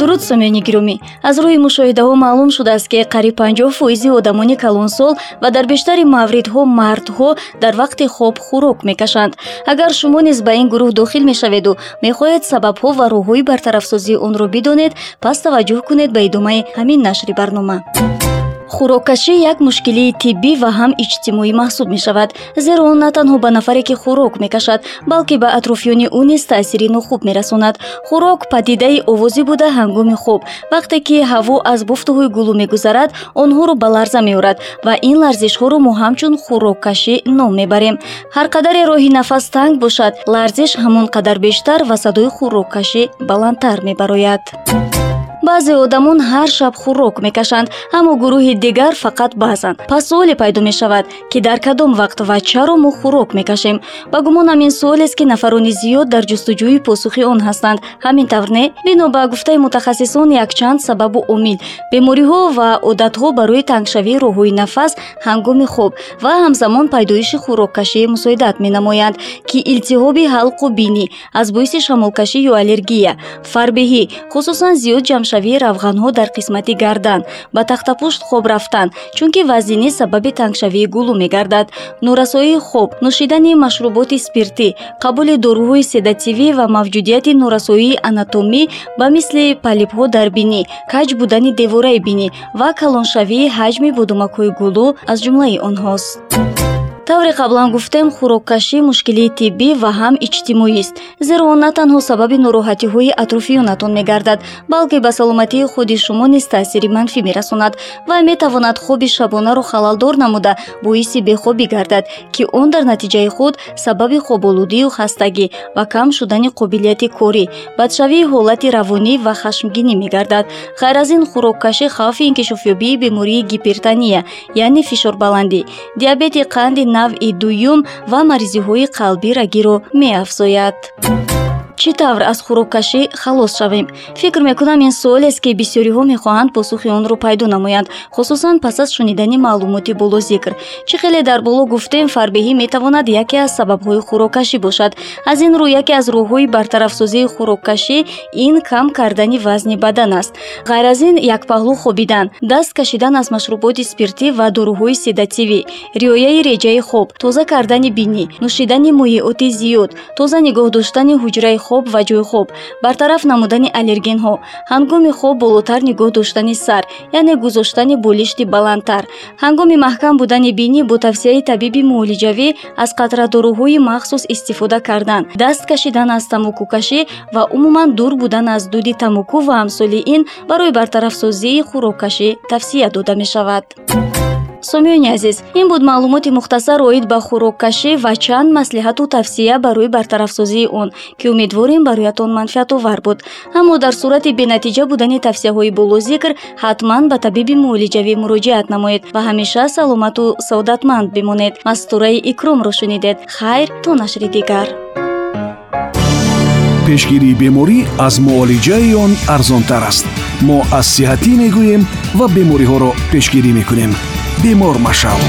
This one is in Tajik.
дуруд сомиёни гиромӣ. Аз рӯи мушоҳидаҳо маълум шудааст ки қариб 50 фоизи одамони калонсол ва дар бештари мавридҳо мардҳо дар вақти хоб хӯрок мекашанд. Агар шумо низ ба ин гурӯҳ дохил мешаведу мехоҳед сабабҳо ва роҳҳои бартарафсозии онро бидонед пас таваҷҷӯҳ кунед ба идомаи ҳамин нашри барнома хӯроккашӣ як мушкилии тиббӣ ва ҳам иҷтимоӣ маҳсуб мешавад зеро он на танҳо ба нафаре ки хӯрок мекашад балки ба атрофиёни ӯ низ таъсири нохуб мерасонад. Хӯрок падидаи овозӣ буда ҳангоми хоб вақте ки ҳаво аз буфтаҳои гулӯ мегузарад онҳоро ба ларза меорад ва ин ларзишҳоро мо ҳамчун хӯроккашӣ ном мебарем. Ҳар қадаре роҳи нафас танг бошад. Ларзиш ҳамон қадар бештар ва садои хӯроккашӣ баландтар мебарояд баъзе одамон ҳар шаб хӯрок мекашанд аммо гурӯҳи дигар фақат баъзан. Пас суоле пайдо мешавад ки дар кадом вақт ва чаро мо хӯрок мекашем. Ба гумонам ин суолест ки нафарони зиёд дар ҷустуҷӯи посухи он ҳастанд. Ҳамин тавр не бино ба гуфтаи мутахассисон якчанд сабабу омил бемориҳо ва одатҳо барои тангшавии роҳҳои нафас ҳангоми хоб ва ҳамзамон пайдоиши хӯроккашӣ мусоидат менамоянд ки илтиҳоби ҳалқу бинӣ аз боиси шамолкашӣ ё аллергия фарбеҳӣ хусусан зиёд ҷамъшавӣ шавии равғанҳо дар қисмати гардан ба тахтапушт хоб рафтан чунки вазнинӣ сабаби тангшавии гулӯ мегардад норасоии хоб нӯшидани машруботи спиртӣ қабули доруҳои седативӣ ва мавҷудияти норасоии анатомӣ ба мисли палибҳо дар бинӣ каҷ будани девораи бинӣ ва калоншавии ҳаҷми будумакҳои гулӯ аз ҷумлаи онҳост тавре қаблан гуфтем хӯроккашӣ мушкилии тиббӣ ва ҳам иҷтимоист зеро он на танҳо сабаби нороҳатиҳои атрофиёнатон мегардад балки ба саломатии худи шумо низ таъсири манфӣ мерасонад ва метавонад хоби шабонаро халалдор намуда боиси бехобӣ гардад ки он дар натиҷаи худ сабаби хоболудию хастагӣ ва кам шудани қобилияти корӣ бадшавии ҳолати равонӣ ва хашмгинӣ мегардад. Ғайр аз ин хӯроккашӣ хавфи инкишофёбии бемории гипертания яъне фишорбаландӣ. Диабети қанди навъи дуюм ва маризиҳои қалбӣ рагиро меафзояд чӣ тавр аз хӯроккашӣ халос шавем? Фикр мекунам ин суолест ки бисёриҳо мехоҳанд посухи онро пайдо намоянд хусусан пас аз шунидани маълумоти болозикр чӣ хеле дар боло гуфтем фарбеҳӣ метавонад яке аз сабабҳои хӯроккашӣ бошад. Аз ин рӯ яке аз роҳҳои бартарафсозии хӯроккашӣ ин кам кардани вазни бадан аст. Ғайр аз ин якпаҳлӯ хобидан. Даст кашидан аз машруботи спиртӣ ва доруҳои седативӣ. Риояи реҷаи хоб тоза кардани бинӣ нӯшидани моеъоти зиёд тоза нигоҳ доштани ҳуҷраи хоб ва ҷойи хоб. Бартараф намудани аллергенҳо. Ҳангоми хоб болотар нигоҳ доштани сар яъне гузоштани болишти баландтар. Ҳангоми маҳкам будани бинӣ бо тавсияи табиби муолиҷавӣ аз қатрадоруҳои махсус истифода кардан. Даст кашидан аз тамокукашӣ ва умуман дур будан аз дуди тамоку ва амсоли ин барои бартарафсозии хӯроккашӣ тавсия дода мешавад сомиёни азиз ин буд маълумоти мухтасар оид ба хӯроккашӣ ва чанд маслиҳату тавсия барои бартарафсозии он ки умедворем бароятон манфиатовар буд. Аммо дар сурати бенатиҷа будани тавсияҳои болозикр ҳатман ба табиби муолиҷавӣ муроҷиат намоед ва ҳамеша саломату саодатманд бимонед. Мастураи икромро шунидед. Хайр то нашри дигар. Пешгирии беморӣ аз муолиҷаи он арзонтар аст. Мо аз сиҳатӣ мегӯем ва бемориҳоро пешгирӣ мекунем бемор машав